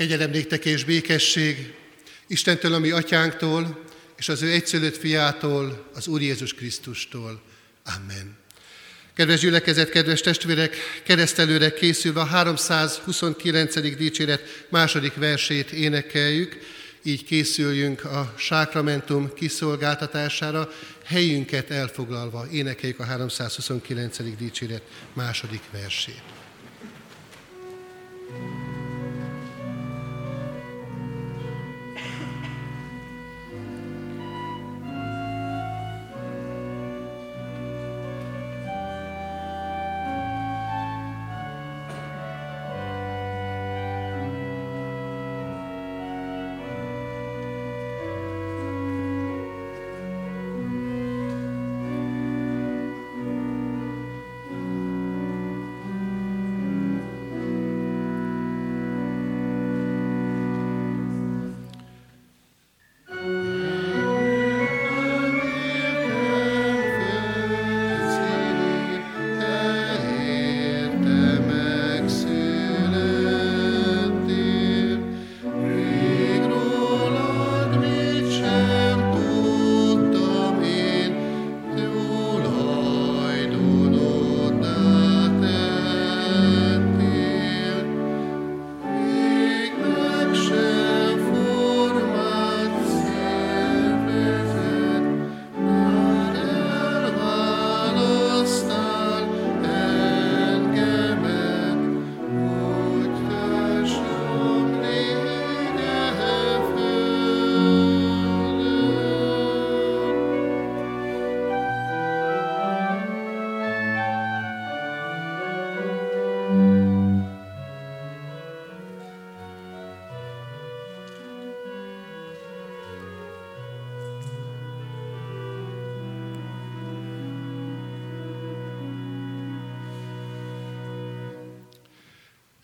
Kegyelem néktek és békesség Istentől, ami atyánktól, és az ő egyszülött fiától, az Úr Jézus Krisztustól. Amen. Kedves gyülekezet, kedves testvérek, keresztelőre készülve a 329. dicséret második versét énekeljük, így készüljünk a sákramentum kiszolgáltatására, helyünket elfoglalva énekeljük a 329. dicséret második versét.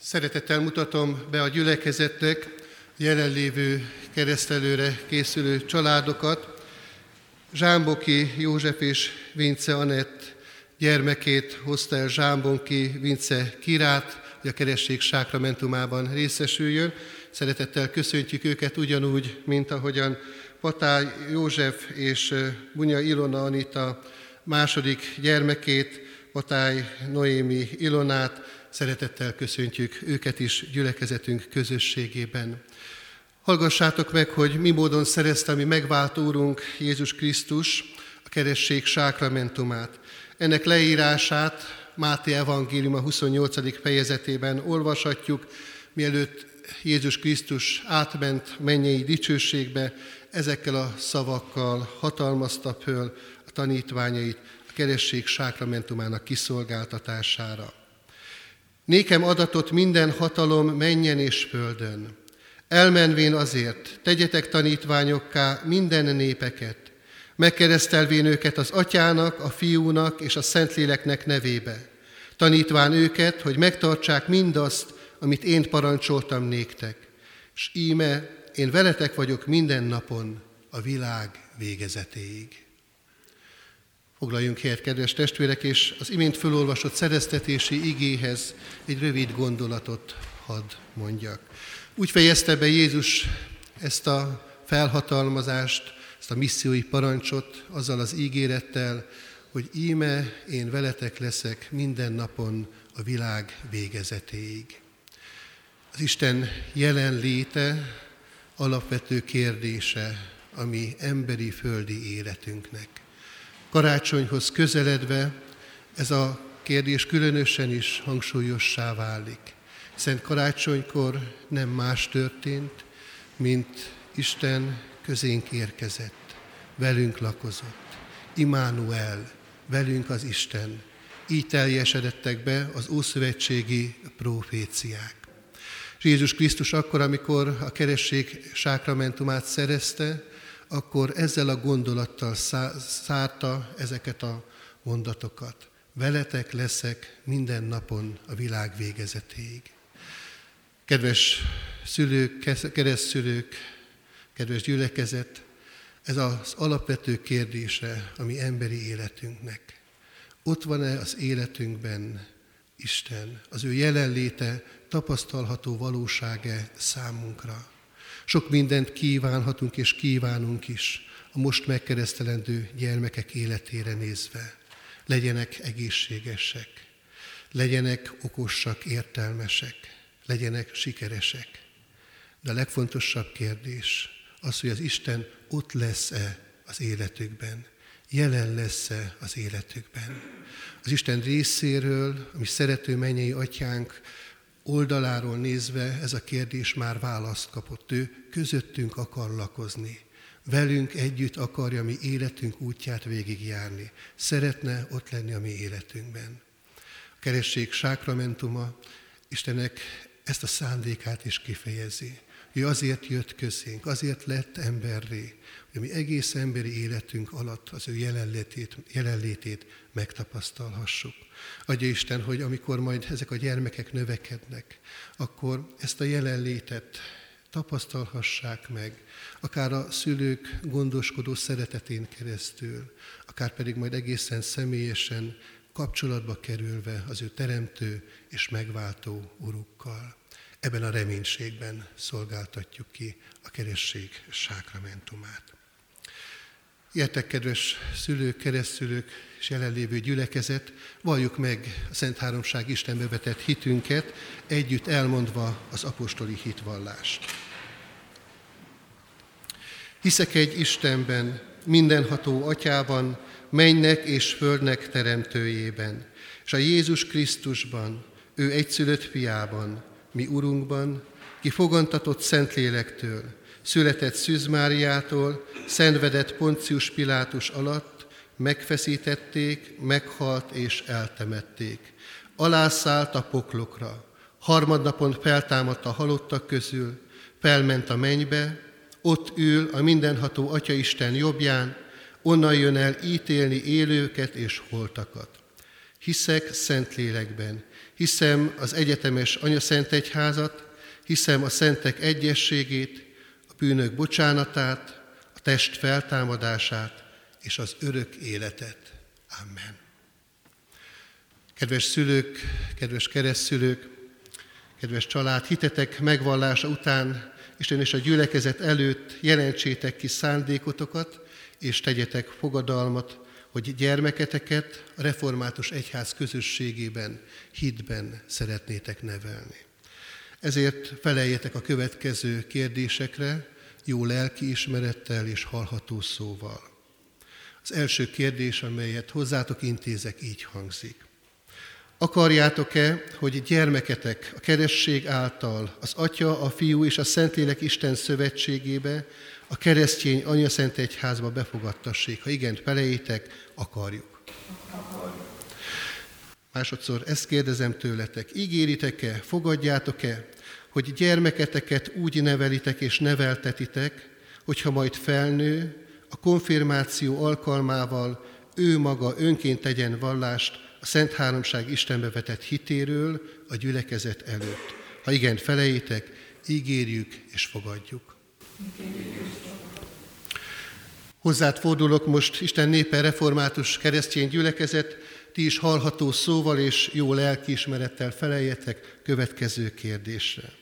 Szeretettel mutatom be a gyülekezetnek jelenlévő keresztelőre készülő családokat. Zsámboki József és Vince Anett gyermekét hozta el Zsámbonki Vince Kirát, hogy a keresség sákramentumában részesüljön. Szeretettel köszöntjük őket ugyanúgy, mint ahogyan Patály József és Bunya Ilona Anita második gyermekét, Patály Noémi Ilonát, Szeretettel köszöntjük őket is gyülekezetünk közösségében. Hallgassátok meg, hogy mi módon szerezte mi megváltó Úrunk Jézus Krisztus a keresség sákramentumát. Ennek leírását Máté Evangélium a 28. fejezetében olvashatjuk, mielőtt Jézus Krisztus átment mennyei dicsőségbe, ezekkel a szavakkal hatalmazta föl a tanítványait a keresség sákramentumának kiszolgáltatására. Nékem adatot minden hatalom menjen és földön. Elmenvén azért, tegyetek tanítványokká minden népeket, megkeresztelvén őket az atyának, a fiúnak és a szentléleknek nevébe, tanítván őket, hogy megtartsák mindazt, amit én parancsoltam néktek. És íme, én veletek vagyok minden napon a világ végezetéig. Foglaljunk helyet, kedves testvérek, és az imént fölolvasott szereztetési igéhez egy rövid gondolatot hadd mondjak. Úgy fejezte be Jézus ezt a felhatalmazást, ezt a missziói parancsot azzal az ígérettel, hogy íme én veletek leszek minden napon a világ végezetéig. Az Isten jelenléte alapvető kérdése a mi emberi földi életünknek. Karácsonyhoz közeledve ez a kérdés különösen is hangsúlyossá válik. Szent karácsonykor nem más történt, mint Isten közénk érkezett, velünk lakozott. Immanuel, velünk az Isten. Így teljesedettek be az ószövetségi proféciák. Jézus Krisztus akkor, amikor a keresség sákramentumát szerezte, akkor ezzel a gondolattal szárta ezeket a mondatokat. Veletek leszek minden napon a világ végezetéig. Kedves szülők, keresztszülők, kedves gyülekezet, ez az alapvető kérdése a mi emberi életünknek. Ott van-e az életünkben Isten, az ő jelenléte tapasztalható valósága számunkra. Sok mindent kívánhatunk és kívánunk is a most megkeresztelendő gyermekek életére nézve. Legyenek egészségesek, legyenek okosak, értelmesek, legyenek sikeresek. De a legfontosabb kérdés az, hogy az Isten ott lesz-e az életükben, jelen lesz-e az életükben. Az Isten részéről, ami szerető mennyei atyánk oldaláról nézve ez a kérdés már választ kapott. Ő közöttünk akar lakozni. Velünk együtt akarja mi életünk útját végigjárni. Szeretne ott lenni a mi életünkben. A keresség sákramentuma Istennek ezt a szándékát is kifejezi. Ő azért jött közénk, azért lett emberré, hogy mi egész emberi életünk alatt az ő jelenlétét, jelenlétét megtapasztalhassuk. Adja Isten, hogy amikor majd ezek a gyermekek növekednek, akkor ezt a jelenlétet tapasztalhassák meg, akár a szülők gondoskodó szeretetén keresztül, akár pedig majd egészen személyesen kapcsolatba kerülve az ő teremtő és megváltó urukkal. Ebben a reménységben szolgáltatjuk ki a keresség sákramentumát. Ilyetek, kedves szülők, keresztülők és jelenlévő gyülekezet, valljuk meg a Szent Háromság Istenbe vetett hitünket, együtt elmondva az apostoli hitvallást. Hiszek egy Istenben, mindenható atyában, mennek és földnek teremtőjében, és a Jézus Krisztusban, ő egyszülött fiában, mi Urunkban, ki fogantatott Szentlélektől, született Szűz Máriától, szenvedett Poncius Pilátus alatt, megfeszítették, meghalt és eltemették. Alászállt a poklokra, harmadnapon feltámadt a halottak közül, felment a mennybe, ott ül a mindenható Atyaisten jobbján, onnan jön el ítélni élőket és holtakat. Hiszek Szentlélekben, hiszem az egyetemes Anya Szent Egyházat, hiszem a szentek egyességét, a bűnök bocsánatát, a test feltámadását és az örök életet. Amen. Kedves szülők, kedves keresztszülők, kedves család, hitetek megvallása után Isten és a gyülekezet előtt jelentsétek ki szándékotokat, és tegyetek fogadalmat hogy gyermeketeket a református egyház közösségében, hitben szeretnétek nevelni. Ezért feleljetek a következő kérdésekre, jó lelkiismerettel és hallható szóval. Az első kérdés, amelyet hozzátok intézek, így hangzik. Akarjátok-e, hogy gyermeketek a keresség által az Atya, a Fiú és a Szentlélek Isten szövetségébe a keresztény Anya Szent Egyházba befogadtassék. Ha igen, felejétek, akarjuk. Másodszor ezt kérdezem tőletek, ígéritek-e, fogadjátok-e, hogy gyermeketeket úgy nevelitek és neveltetitek, hogyha majd felnő, a konfirmáció alkalmával ő maga önként tegyen vallást a Szent Háromság Istenbe vetett hitéről a gyülekezet előtt. Ha igen, felejétek, ígérjük és fogadjuk. Hozzád fordulok most, Isten népe, református keresztény gyülekezet, ti is hallható szóval és jó lelkiismerettel feleljetek következő kérdésre.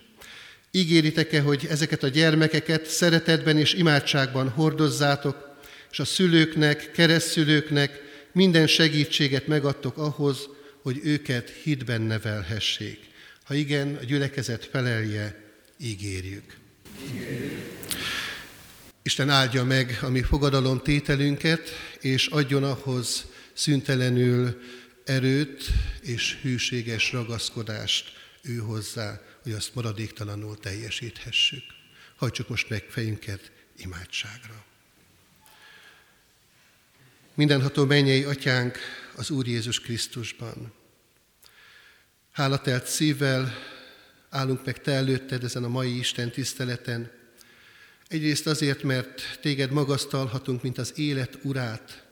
Ígéritek-e, hogy ezeket a gyermekeket szeretetben és imádságban hordozzátok, és a szülőknek, keresztszülőknek minden segítséget megadtok ahhoz, hogy őket hitben nevelhessék? Ha igen, a gyülekezet felelje, ígérjük. ígérjük. Isten áldja meg a mi fogadalom tételünket, és adjon ahhoz szüntelenül erőt és hűséges ragaszkodást ő hozzá, hogy azt maradéktalanul teljesíthessük. Hajtsuk most meg fejünket imádságra. Mindenható mennyei atyánk az Úr Jézus Krisztusban. Hálatelt szívvel állunk meg Te előtted ezen a mai Isten tiszteleten, Egyrészt azért, mert téged magasztalhatunk, mint az élet urát,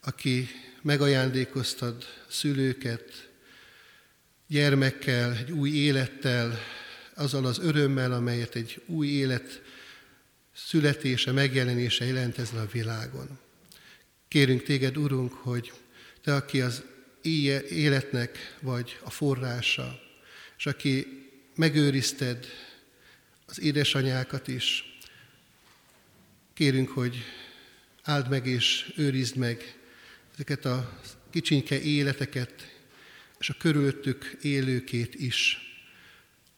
aki megajándékoztad szülőket, gyermekkel, egy új élettel, azzal az örömmel, amelyet egy új élet születése, megjelenése jelent ezen a világon. Kérünk téged, Urunk, hogy te, aki az életnek vagy a forrása, és aki megőrizted az édesanyákat is, kérünk, hogy áld meg és őrizd meg ezeket a kicsinke életeket, és a körülöttük élőkét is,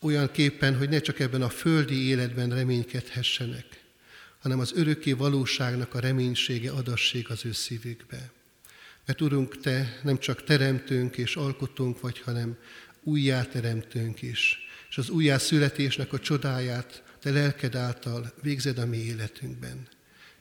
olyan képen, hogy ne csak ebben a földi életben reménykedhessenek, hanem az örökké valóságnak a reménysége adasség az ő szívükbe. Mert Urunk, Te nem csak teremtőnk és alkotónk vagy, hanem újjáteremtőnk is. És az újjászületésnek a csodáját Te lelked által végzed a mi életünkben.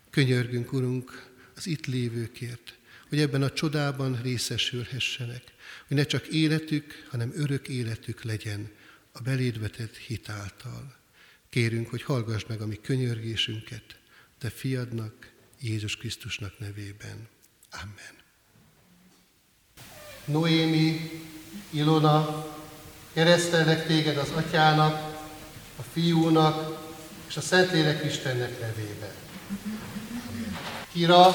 Könyörgünk, Urunk, az itt lévőkért, hogy ebben a csodában részesülhessenek, hogy ne csak életük, hanem örök életük legyen a beléd vetett hit által. Kérünk, hogy hallgass meg a mi könyörgésünket, Te fiadnak, Jézus Krisztusnak nevében. Amen. Noémi, Ilona, keresztelnek téged az atyának, a fiúnak és a Szentlélek Istennek nevében. Kira,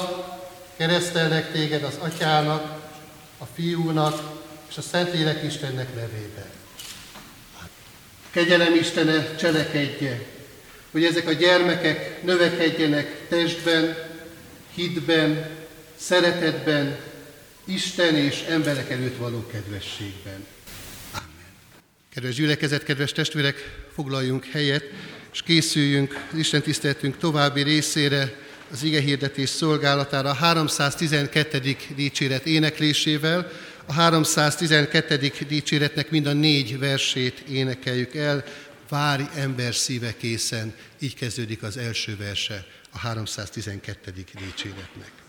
keresztelnek téged az atyának, a fiúnak és a Szentlélek Istennek nevében. Kegyelem Istene cselekedje, hogy ezek a gyermekek növekedjenek testben, hitben, szeretetben, Isten és emberek előtt való kedvességben. Amen. Kedves gyülekezet, kedves testvérek, foglaljunk helyet, és készüljünk az Isten tiszteltünk további részére, az ige hirdetés szolgálatára a 312. dicséret éneklésével. A 312. dicséretnek mind a négy versét énekeljük el. Várj ember szíve készen, így kezdődik az első verse a 312. dicséretnek.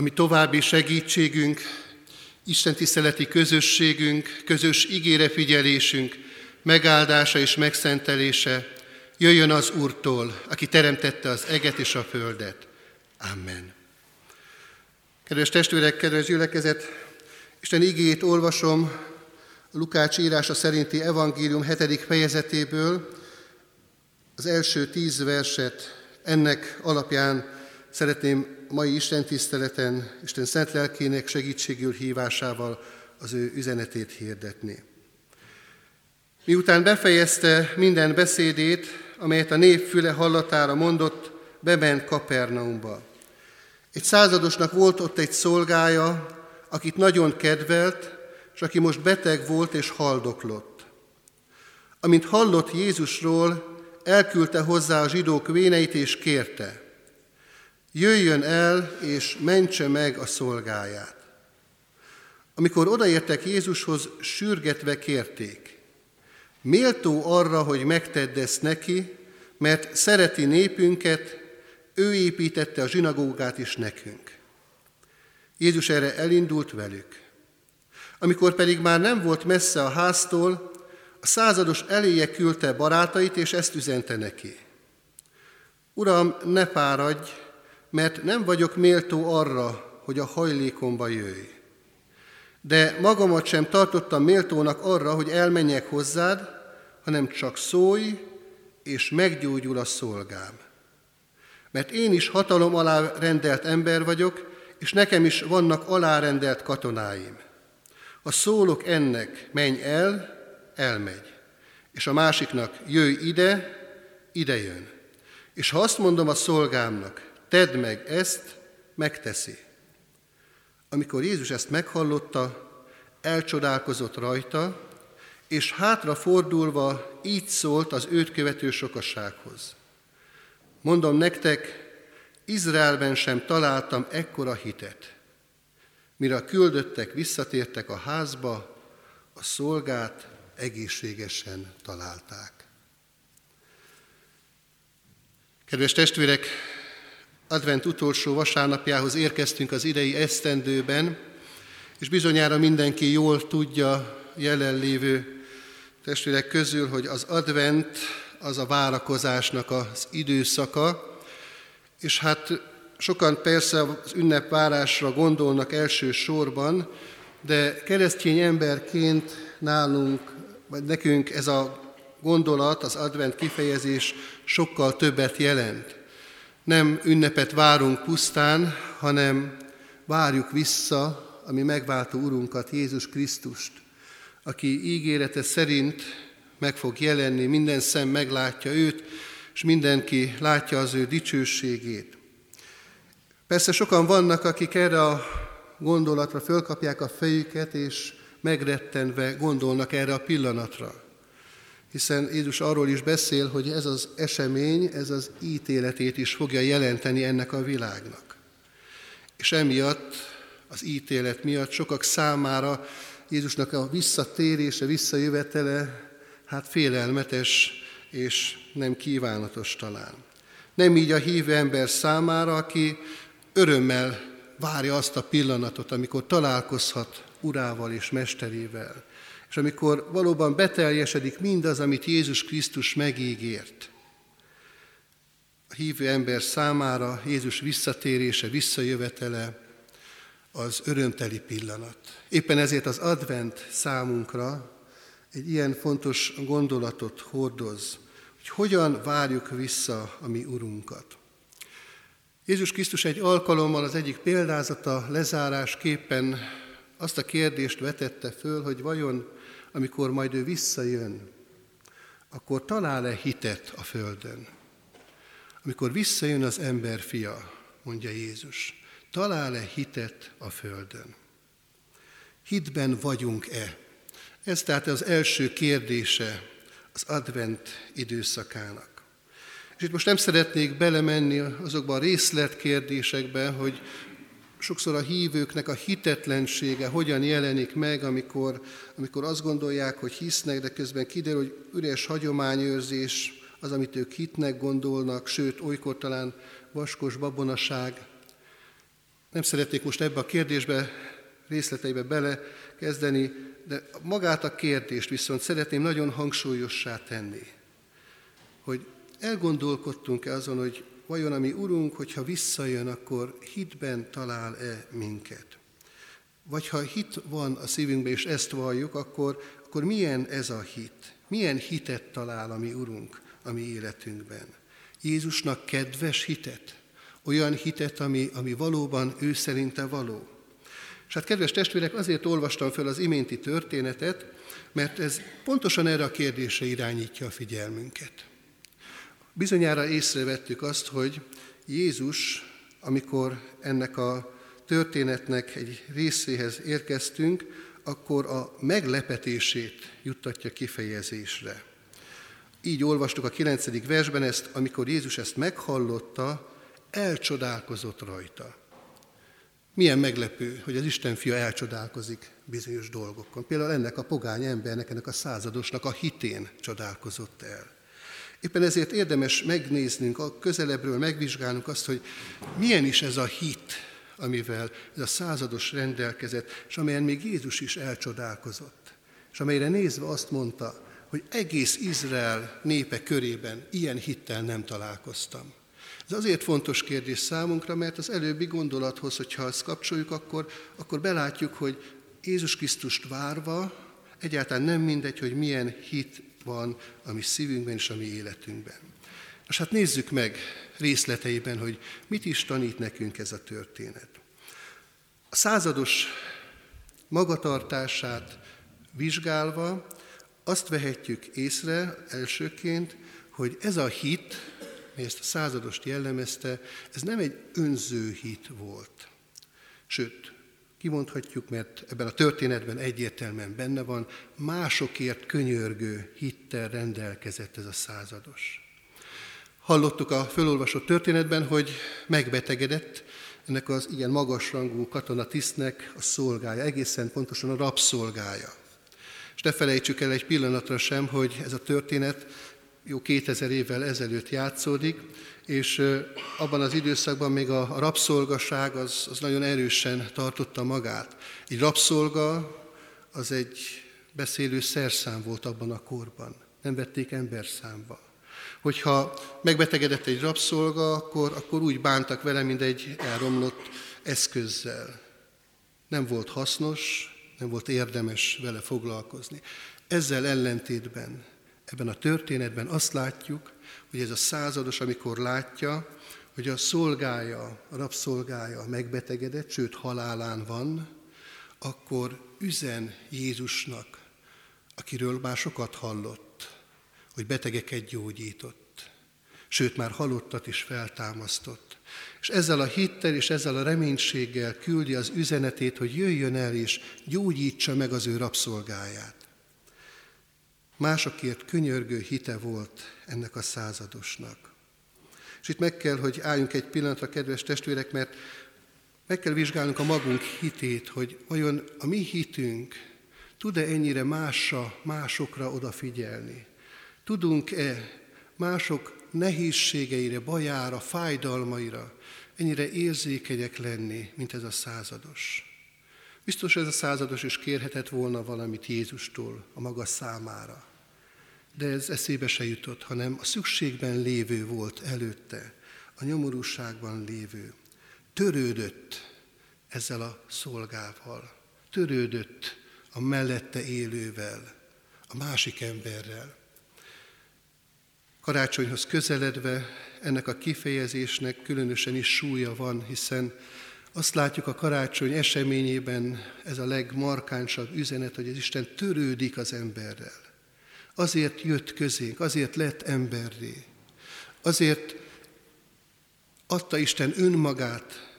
Ami további segítségünk, Isten tiszteleti közösségünk, közös ígére figyelésünk, megáldása és megszentelése jöjjön az Úrtól, aki teremtette az eget és a földet. Amen. Kedves testvérek, kedves gyülekezet, Isten igéjét olvasom a Lukács írása szerinti evangélium hetedik fejezetéből, az első tíz verset ennek alapján szeretném mai Isten tiszteleten, Isten szent lelkének segítségül hívásával az ő üzenetét hirdetni. Miután befejezte minden beszédét, amelyet a nép füle hallatára mondott, bement Kapernaumba. Egy századosnak volt ott egy szolgája, akit nagyon kedvelt, és aki most beteg volt és haldoklott. Amint hallott Jézusról, elküldte hozzá a zsidók véneit és kérte, jöjjön el és mentse meg a szolgáját. Amikor odaértek Jézushoz, sürgetve kérték, méltó arra, hogy megtedd ezt neki, mert szereti népünket, ő építette a zsinagógát is nekünk. Jézus erre elindult velük. Amikor pedig már nem volt messze a háztól, a százados eléje küldte barátait, és ezt üzente neki. Uram, ne fáradj, mert nem vagyok méltó arra, hogy a hajlékomba jöjj. De magamat sem tartottam méltónak arra, hogy elmenjek hozzád, hanem csak szólj, és meggyógyul a szolgám. Mert én is hatalom alá rendelt ember vagyok, és nekem is vannak alárendelt katonáim. Ha szólok ennek, menj el, elmegy. És a másiknak, jöjj ide, ide jön. És ha azt mondom a szolgámnak, tedd meg ezt, megteszi. Amikor Jézus ezt meghallotta, elcsodálkozott rajta, és hátra fordulva így szólt az őt követő sokasághoz. Mondom nektek, Izraelben sem találtam ekkora hitet. Mire a küldöttek visszatértek a házba, a szolgát egészségesen találták. Kedves testvérek, advent utolsó vasárnapjához érkeztünk az idei esztendőben, és bizonyára mindenki jól tudja jelenlévő testvérek közül, hogy az advent az a várakozásnak az időszaka, és hát sokan persze az ünnepvárásra gondolnak első sorban, de keresztény emberként nálunk, vagy nekünk ez a gondolat, az advent kifejezés sokkal többet jelent. Nem ünnepet várunk pusztán, hanem várjuk vissza a mi megváltó Urunkat, Jézus Krisztust, aki ígérete szerint meg fog jelenni, minden szem meglátja őt, és mindenki látja az ő dicsőségét. Persze sokan vannak, akik erre a gondolatra fölkapják a fejüket, és megrettenve gondolnak erre a pillanatra. Hiszen Jézus arról is beszél, hogy ez az esemény, ez az ítéletét is fogja jelenteni ennek a világnak. És emiatt, az ítélet miatt sokak számára Jézusnak a visszatérése, visszajövetele, hát félelmetes és nem kívánatos talán. Nem így a hívő ember számára, aki örömmel várja azt a pillanatot, amikor találkozhat urával és mesterével, és amikor valóban beteljesedik mindaz, amit Jézus Krisztus megígért. A hívő ember számára Jézus visszatérése, visszajövetele az örömteli pillanat. Éppen ezért az advent számunkra egy ilyen fontos gondolatot hordoz, hogy hogyan várjuk vissza a mi Urunkat. Jézus Krisztus egy alkalommal az egyik példázata lezárásképpen azt a kérdést vetette föl, hogy vajon amikor majd ő visszajön, akkor talál-e hitet a földön? Amikor visszajön az ember fia, mondja Jézus, talál-e hitet a földön? Hitben vagyunk-e? Ez tehát az első kérdése az advent időszakának. És itt most nem szeretnék belemenni azokba a részletkérdésekbe, hogy sokszor a hívőknek a hitetlensége hogyan jelenik meg, amikor, amikor azt gondolják, hogy hisznek, de közben kiderül, hogy üres hagyományőrzés az, amit ők hitnek gondolnak, sőt, olykor talán vaskos babonaság. Nem szeretnék most ebbe a kérdésbe, részleteibe belekezdeni, de magát a kérdést viszont szeretném nagyon hangsúlyossá tenni, hogy elgondolkodtunk-e azon, hogy vajon a mi Urunk, hogyha visszajön, akkor hitben talál-e minket? Vagy ha hit van a szívünkben, és ezt valljuk, akkor, akkor milyen ez a hit? Milyen hitet talál a mi Urunk a mi életünkben? Jézusnak kedves hitet? Olyan hitet, ami, ami valóban ő szerinte való? És hát kedves testvérek, azért olvastam fel az iménti történetet, mert ez pontosan erre a kérdésre irányítja a figyelmünket. Bizonyára észrevettük azt, hogy Jézus, amikor ennek a történetnek egy részéhez érkeztünk, akkor a meglepetését juttatja kifejezésre. Így olvastuk a 9. versben ezt, amikor Jézus ezt meghallotta, elcsodálkozott rajta. Milyen meglepő, hogy az Isten fia elcsodálkozik bizonyos dolgokon. Például ennek a pogány embernek, ennek a századosnak a hitén csodálkozott el. Éppen ezért érdemes megnéznünk, a közelebbről megvizsgálnunk azt, hogy milyen is ez a hit, amivel ez a százados rendelkezett, és amelyen még Jézus is elcsodálkozott. És amelyre nézve azt mondta, hogy egész Izrael népe körében ilyen hittel nem találkoztam. Ez azért fontos kérdés számunkra, mert az előbbi gondolathoz, hogyha ezt kapcsoljuk, akkor, akkor belátjuk, hogy Jézus Krisztust várva egyáltalán nem mindegy, hogy milyen hit van a mi szívünkben és a mi életünkben. Most hát nézzük meg részleteiben, hogy mit is tanít nekünk ez a történet. A százados magatartását vizsgálva azt vehetjük észre elsőként, hogy ez a hit, mi ezt a századost jellemezte, ez nem egy önző hit volt. Sőt, kimondhatjuk, mert ebben a történetben egyértelműen benne van, másokért könyörgő hittel rendelkezett ez a százados. Hallottuk a fölolvasott történetben, hogy megbetegedett, ennek az igen magasrangú katonatisztnek a szolgája, egészen pontosan a rabszolgája. És ne felejtsük el egy pillanatra sem, hogy ez a történet jó 2000 évvel ezelőtt játszódik, és abban az időszakban még a rabszolgaság az, az nagyon erősen tartotta magát. Egy rabszolga az egy beszélő szerszám volt abban a korban. Nem vették ember számba. Hogyha megbetegedett egy rabszolga, akkor, akkor úgy bántak vele, mint egy elromlott eszközzel. Nem volt hasznos, nem volt érdemes vele foglalkozni. Ezzel ellentétben ebben a történetben azt látjuk, hogy ez a százados, amikor látja, hogy a szolgája, a rabszolgája megbetegedett, sőt halálán van, akkor üzen Jézusnak, akiről már sokat hallott, hogy betegeket gyógyított, sőt már halottat is feltámasztott. És ezzel a hittel és ezzel a reménységgel küldi az üzenetét, hogy jöjjön el és gyógyítsa meg az ő rabszolgáját. Másokért könyörgő hite volt ennek a századosnak. És itt meg kell, hogy álljunk egy pillanatra, kedves testvérek, mert meg kell vizsgálnunk a magunk hitét, hogy vajon a mi hitünk tud-e ennyire másra, másokra odafigyelni. Tudunk-e mások nehézségeire, bajára, fájdalmaira ennyire érzékenyek lenni, mint ez a százados. Biztos ez a százados is kérhetett volna valamit Jézustól a maga számára. De ez eszébe se jutott, hanem a szükségben lévő volt előtte, a nyomorúságban lévő. Törődött ezzel a szolgával, törődött a mellette élővel, a másik emberrel. Karácsonyhoz közeledve ennek a kifejezésnek különösen is súlya van, hiszen azt látjuk a karácsony eseményében, ez a legmarkánsabb üzenet, hogy az Isten törődik az emberrel. Azért jött közénk, azért lett emberré. Azért adta Isten önmagát,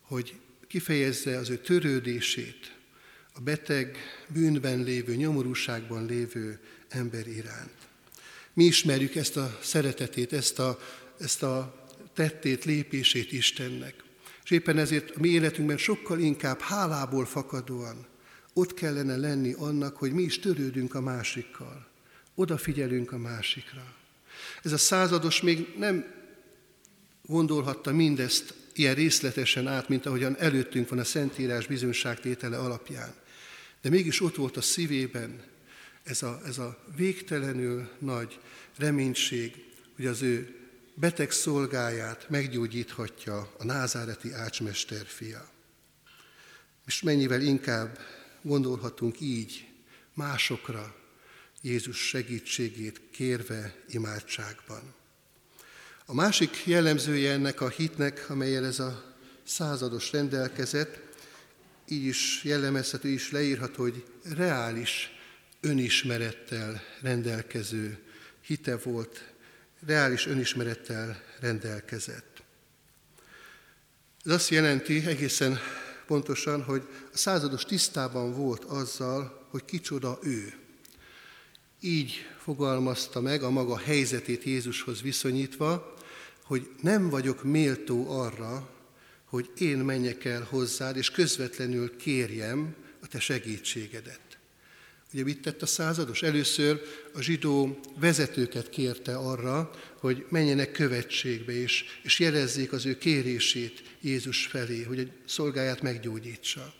hogy kifejezze az ő törődését a beteg, bűnben lévő, nyomorúságban lévő ember iránt. Mi ismerjük ezt a szeretetét, ezt a, ezt a tettét, lépését Istennek. És éppen ezért a mi életünkben sokkal inkább hálából fakadóan ott kellene lenni annak, hogy mi is törődünk a másikkal, odafigyelünk a másikra. Ez a százados még nem gondolhatta mindezt ilyen részletesen át, mint ahogyan előttünk van a Szentírás bizonyságtétele alapján. De mégis ott volt a szívében ez a, ez a végtelenül nagy reménység, hogy az ő beteg szolgáját meggyógyíthatja a názáreti ácsmester fia. És mennyivel inkább gondolhatunk így másokra, Jézus segítségét kérve imádságban. A másik jellemzője ennek a hitnek, amelyel ez a százados rendelkezett, így is jellemezhető, is leírható, hogy reális önismerettel rendelkező hite volt, reális önismerettel rendelkezett. Ez azt jelenti egészen pontosan, hogy a százados tisztában volt azzal, hogy kicsoda ő. Így fogalmazta meg a maga helyzetét Jézushoz viszonyítva, hogy nem vagyok méltó arra, hogy én menjek el hozzád, és közvetlenül kérjem a te segítségedet. Ugye mit tett a százados? Először a zsidó vezetőket kérte arra, hogy menjenek követségbe, és, és jelezzék az ő kérését Jézus felé, hogy egy szolgáját meggyógyítsa.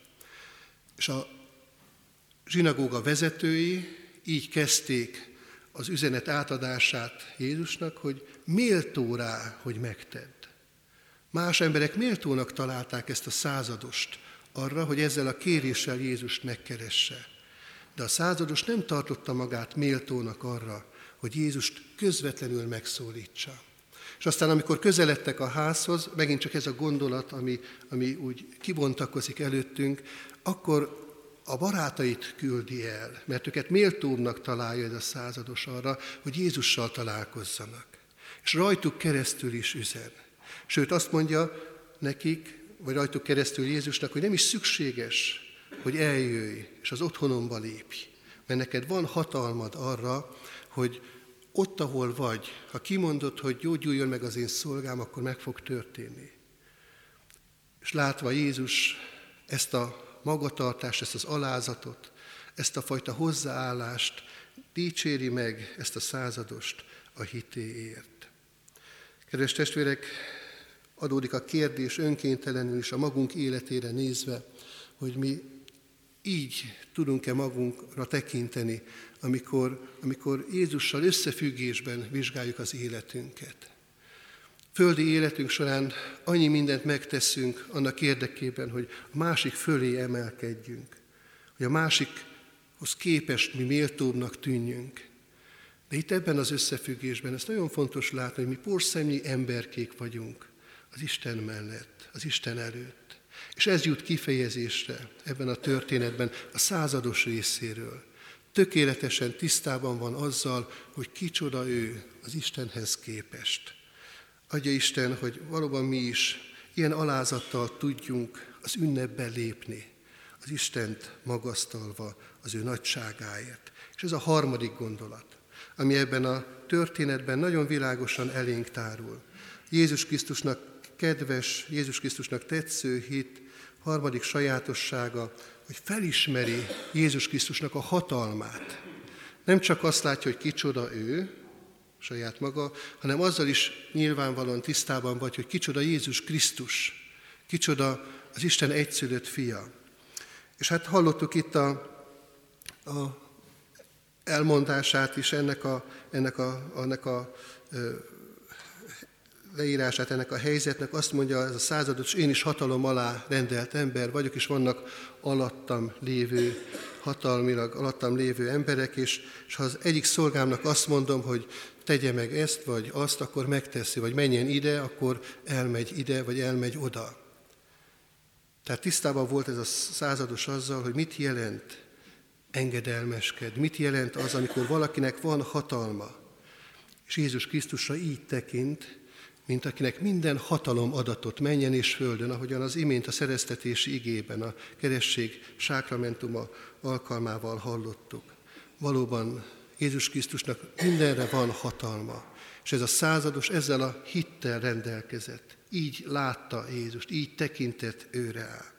És a zsinagóga vezetői így kezdték az üzenet átadását Jézusnak, hogy méltó rá, hogy megtedd. Más emberek méltónak találták ezt a századost arra, hogy ezzel a kéréssel Jézust megkeresse. De a százados nem tartotta magát méltónak arra, hogy Jézust közvetlenül megszólítsa. És aztán, amikor közeledtek a házhoz, megint csak ez a gondolat, ami, ami úgy kibontakozik előttünk, akkor a barátait küldi el, mert őket méltóbbnak találja ez a százados arra, hogy Jézussal találkozzanak. És rajtuk keresztül is üzen. Sőt, azt mondja nekik, vagy rajtuk keresztül Jézusnak, hogy nem is szükséges, hogy eljöjj, és az otthonomba lépj. Mert neked van hatalmad arra, hogy ott, ahol vagy, ha kimondod, hogy gyógyuljon meg az én szolgám, akkor meg fog történni. És látva Jézus ezt a magatartást, ezt az alázatot, ezt a fajta hozzáállást, dicséri meg ezt a századost a hitéért. Kedves testvérek, adódik a kérdés önkéntelenül is a magunk életére nézve, hogy mi így tudunk-e magunkra tekinteni, amikor, amikor Jézussal összefüggésben vizsgáljuk az életünket. Földi életünk során annyi mindent megteszünk annak érdekében, hogy a másik fölé emelkedjünk, hogy a másikhoz képest mi méltóbbnak tűnjünk. De itt ebben az összefüggésben ez nagyon fontos látni, hogy mi porszemnyi emberkék vagyunk az Isten mellett, az Isten előtt. És ez jut kifejezésre ebben a történetben a százados részéről. Tökéletesen tisztában van azzal, hogy kicsoda ő az Istenhez képest. Adja Isten, hogy valóban mi is ilyen alázattal tudjunk az ünnepben lépni, az Istent magasztalva az ő nagyságáért. És ez a harmadik gondolat, ami ebben a történetben nagyon világosan elénk tárul. Jézus Krisztusnak kedves, Jézus Krisztusnak tetsző hit harmadik sajátossága, hogy felismeri Jézus Krisztusnak a hatalmát. Nem csak azt látja, hogy kicsoda ő, saját maga, hanem azzal is nyilvánvalóan tisztában vagy, hogy kicsoda Jézus Krisztus, kicsoda az Isten egyszülött fia. És hát hallottuk itt a, a elmondását is ennek a, ennek a, ennek a leírását ennek a helyzetnek, azt mondja ez a százados, én is hatalom alá rendelt ember vagyok, és vannak alattam lévő, hatalmilag alattam lévő emberek, és, és ha az egyik szolgámnak azt mondom, hogy tegye meg ezt vagy azt, akkor megteszi, vagy menjen ide, akkor elmegy ide, vagy elmegy oda. Tehát tisztában volt ez a százados azzal, hogy mit jelent engedelmesked, mit jelent az, amikor valakinek van hatalma. És Jézus Krisztusra így tekint, mint akinek minden hatalom adatot menjen és földön, ahogyan az imént a szereztetési igében, a keresség sákramentuma alkalmával hallottuk. Valóban Jézus Krisztusnak mindenre van hatalma, és ez a százados ezzel a hittel rendelkezett. Így látta Jézust, így tekintett őre el.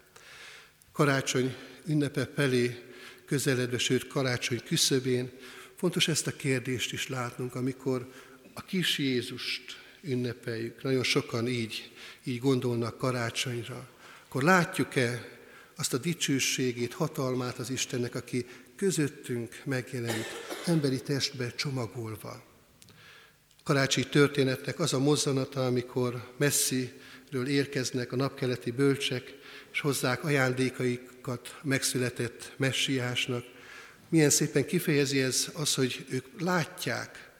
Karácsony ünnepe felé közeledve, sőt karácsony küszöbén fontos ezt a kérdést is látnunk, amikor a kis Jézust ünnepeljük, nagyon sokan így, így gondolnak karácsonyra, akkor látjuk-e azt a dicsőségét, hatalmát az Istennek, aki közöttünk megjelent, emberi testbe csomagolva. Karácsi történetnek az a mozzanata, amikor messziről érkeznek a napkeleti bölcsek, és hozzák ajándékaikat megszületett messiásnak. Milyen szépen kifejezi ez az, hogy ők látják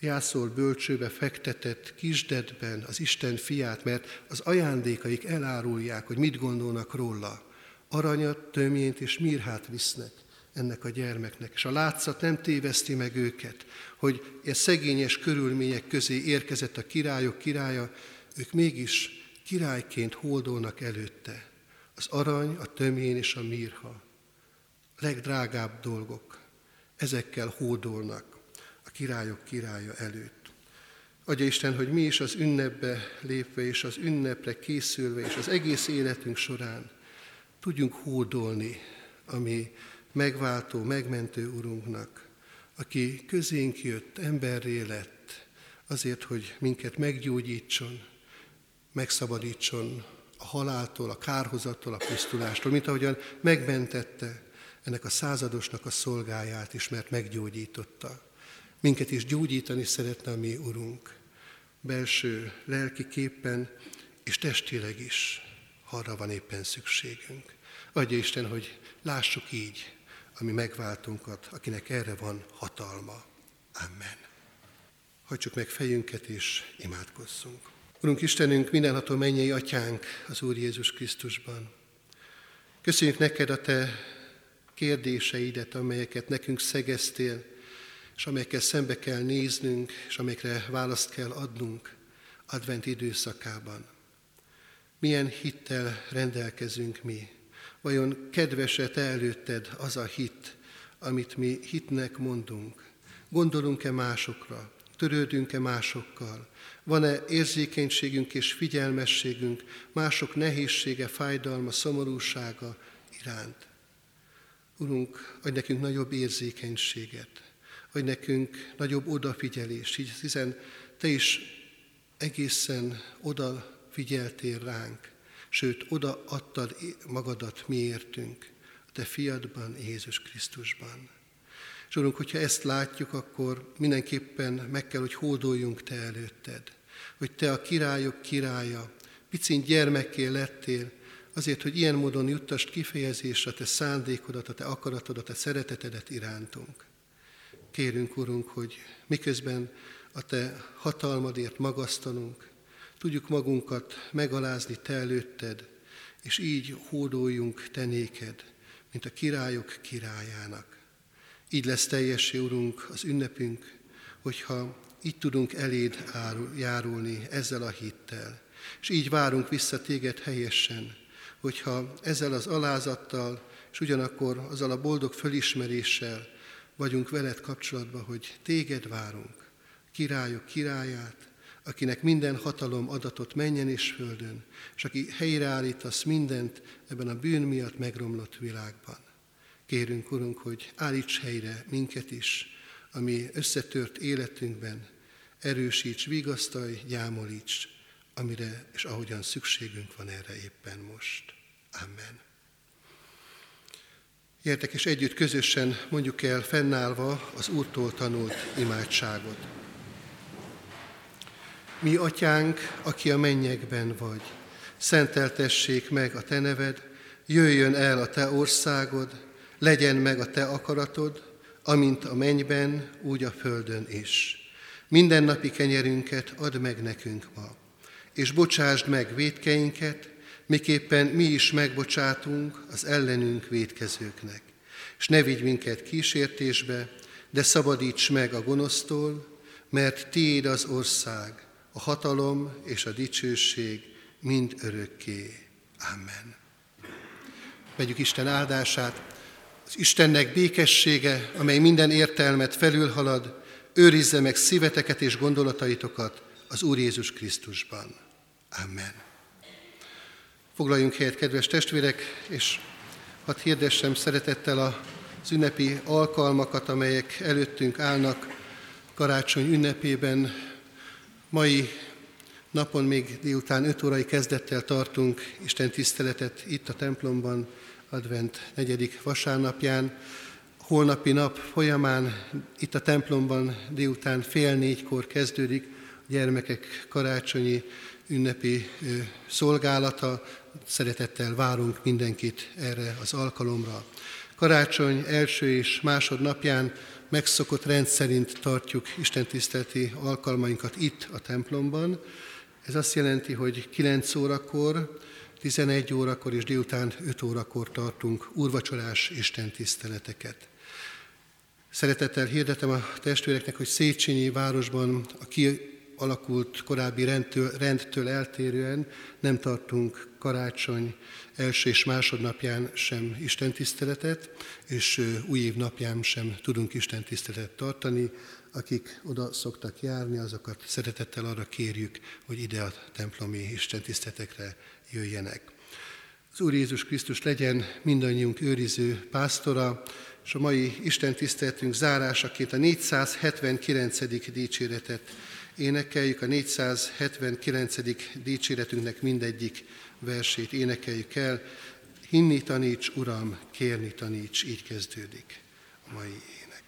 jászol bölcsőbe fektetett kisdedben az Isten fiát, mert az ajándékaik elárulják, hogy mit gondolnak róla. Aranyat, tömjént és mirhát visznek ennek a gyermeknek. És a látszat nem téveszti meg őket, hogy e szegényes körülmények közé érkezett a királyok királya, ők mégis királyként hódolnak előtte. Az arany, a tömjén és a mirha. Legdrágább dolgok. Ezekkel hódolnak királyok királya előtt. Adja Isten, hogy mi is az ünnepbe lépve és az ünnepre készülve és az egész életünk során tudjunk hódolni, ami megváltó, megmentő Urunknak, aki közénk jött, emberré lett, azért, hogy minket meggyógyítson, megszabadítson a haláltól, a kárhozattól, a pusztulástól, mint ahogyan megmentette ennek a századosnak a szolgáját is, mert meggyógyította. Minket is gyógyítani szeretne a mi Urunk, belső lelki képpen és testileg is, ha arra van éppen szükségünk. Adja Isten, hogy lássuk így ami megváltunkat, akinek erre van hatalma. Amen. Hagyjuk meg fejünket és imádkozzunk. Urunk Istenünk, mindenható mennyei atyánk az Úr Jézus Krisztusban. Köszönjük neked a te kérdéseidet, amelyeket nekünk szegeztél, és amelyekkel szembe kell néznünk, és amelyekre választ kell adnunk advent időszakában. Milyen hittel rendelkezünk mi, Vajon kedvese te előtted az a hit, amit mi hitnek mondunk? Gondolunk-e másokra? Törődünk-e másokkal? Van-e érzékenységünk és figyelmességünk mások nehézsége, fájdalma, szomorúsága iránt? Urunk, adj nekünk nagyobb érzékenységet, adj nekünk nagyobb odafigyelést, hiszen Te is egészen odafigyeltél ránk, sőt, oda adtad magadat miértünk, a Te fiadban, Jézus Krisztusban. És Urunk, hogyha ezt látjuk, akkor mindenképpen meg kell, hogy hódoljunk Te előtted, hogy Te a királyok királya, picin gyermekké lettél, azért, hogy ilyen módon juttast kifejezésre Te szándékodat, a Te akaratodat, a szeretetedet irántunk. Kérünk, Urunk, hogy miközben a Te hatalmadért magasztalunk, Tudjuk magunkat megalázni Te előtted, és így hódoljunk Te néked, mint a királyok királyának. Így lesz teljessé, Urunk, az ünnepünk, hogyha így tudunk eléd járulni ezzel a hittel. És így várunk vissza téged helyesen, hogyha ezzel az alázattal, és ugyanakkor azzal a boldog fölismeréssel vagyunk veled kapcsolatban, hogy téged várunk, királyok királyát, akinek minden hatalom adatot menjen és földön, és aki helyreállítasz mindent ebben a bűn miatt megromlott világban. Kérünk, Urunk, hogy állíts helyre minket is, ami összetört életünkben, erősíts, vigasztalj, gyámolíts, amire és ahogyan szükségünk van erre éppen most. Amen. Gyertek és együtt közösen mondjuk el fennállva az Úrtól tanult imádságot. Mi, Atyánk, aki a mennyekben vagy, szenteltessék meg a Te neved, jöjjön el a Te országod, legyen meg a Te akaratod, amint a mennyben, úgy a földön is. Minden napi kenyerünket add meg nekünk ma, és bocsásd meg védkeinket, miképpen mi is megbocsátunk az ellenünk védkezőknek. És ne vigy minket kísértésbe, de szabadíts meg a gonosztól, mert Tiéd az ország, a hatalom és a dicsőség mind örökké. Amen. Vegyük Isten áldását, az Istennek békessége, amely minden értelmet felülhalad, őrizze meg szíveteket és gondolataitokat az Úr Jézus Krisztusban. Amen. Foglaljunk helyet, kedves testvérek, és hadd hirdessem szeretettel az ünnepi alkalmakat, amelyek előttünk állnak karácsony ünnepében, mai Napon még délután 5 órai kezdettel tartunk Isten tiszteletet itt a templomban, advent negyedik vasárnapján. Holnapi nap folyamán itt a templomban délután fél négykor kezdődik a gyermekek karácsonyi ünnepi szolgálata. Szeretettel várunk mindenkit erre az alkalomra. Karácsony első és másodnapján megszokott rendszerint tartjuk istentiszteleti alkalmainkat itt a templomban. Ez azt jelenti, hogy 9 órakor, 11 órakor és délután 5 órakor tartunk úrvacsorás istentiszteleteket. Szeretettel hirdetem a testvéreknek, hogy Széchenyi városban a kialakult korábbi rendtől, rendtől eltérően nem tartunk karácsony első és másodnapján sem istentiszteletet, és új év napján sem tudunk istentiszteletet tartani. Akik oda szoktak járni, azokat szeretettel arra kérjük, hogy ide a templomi istentiszteletekre jöjjenek. Az Úr Jézus Krisztus legyen mindannyiunk őriző pásztora, és a mai Isten tiszteletünk zárásaként a 479. dicséretet énekeljük, a 479. dicséretünknek mindegyik versét énekeljük el. Hinni taníts, Uram, kérni taníts, így kezdődik a mai ének.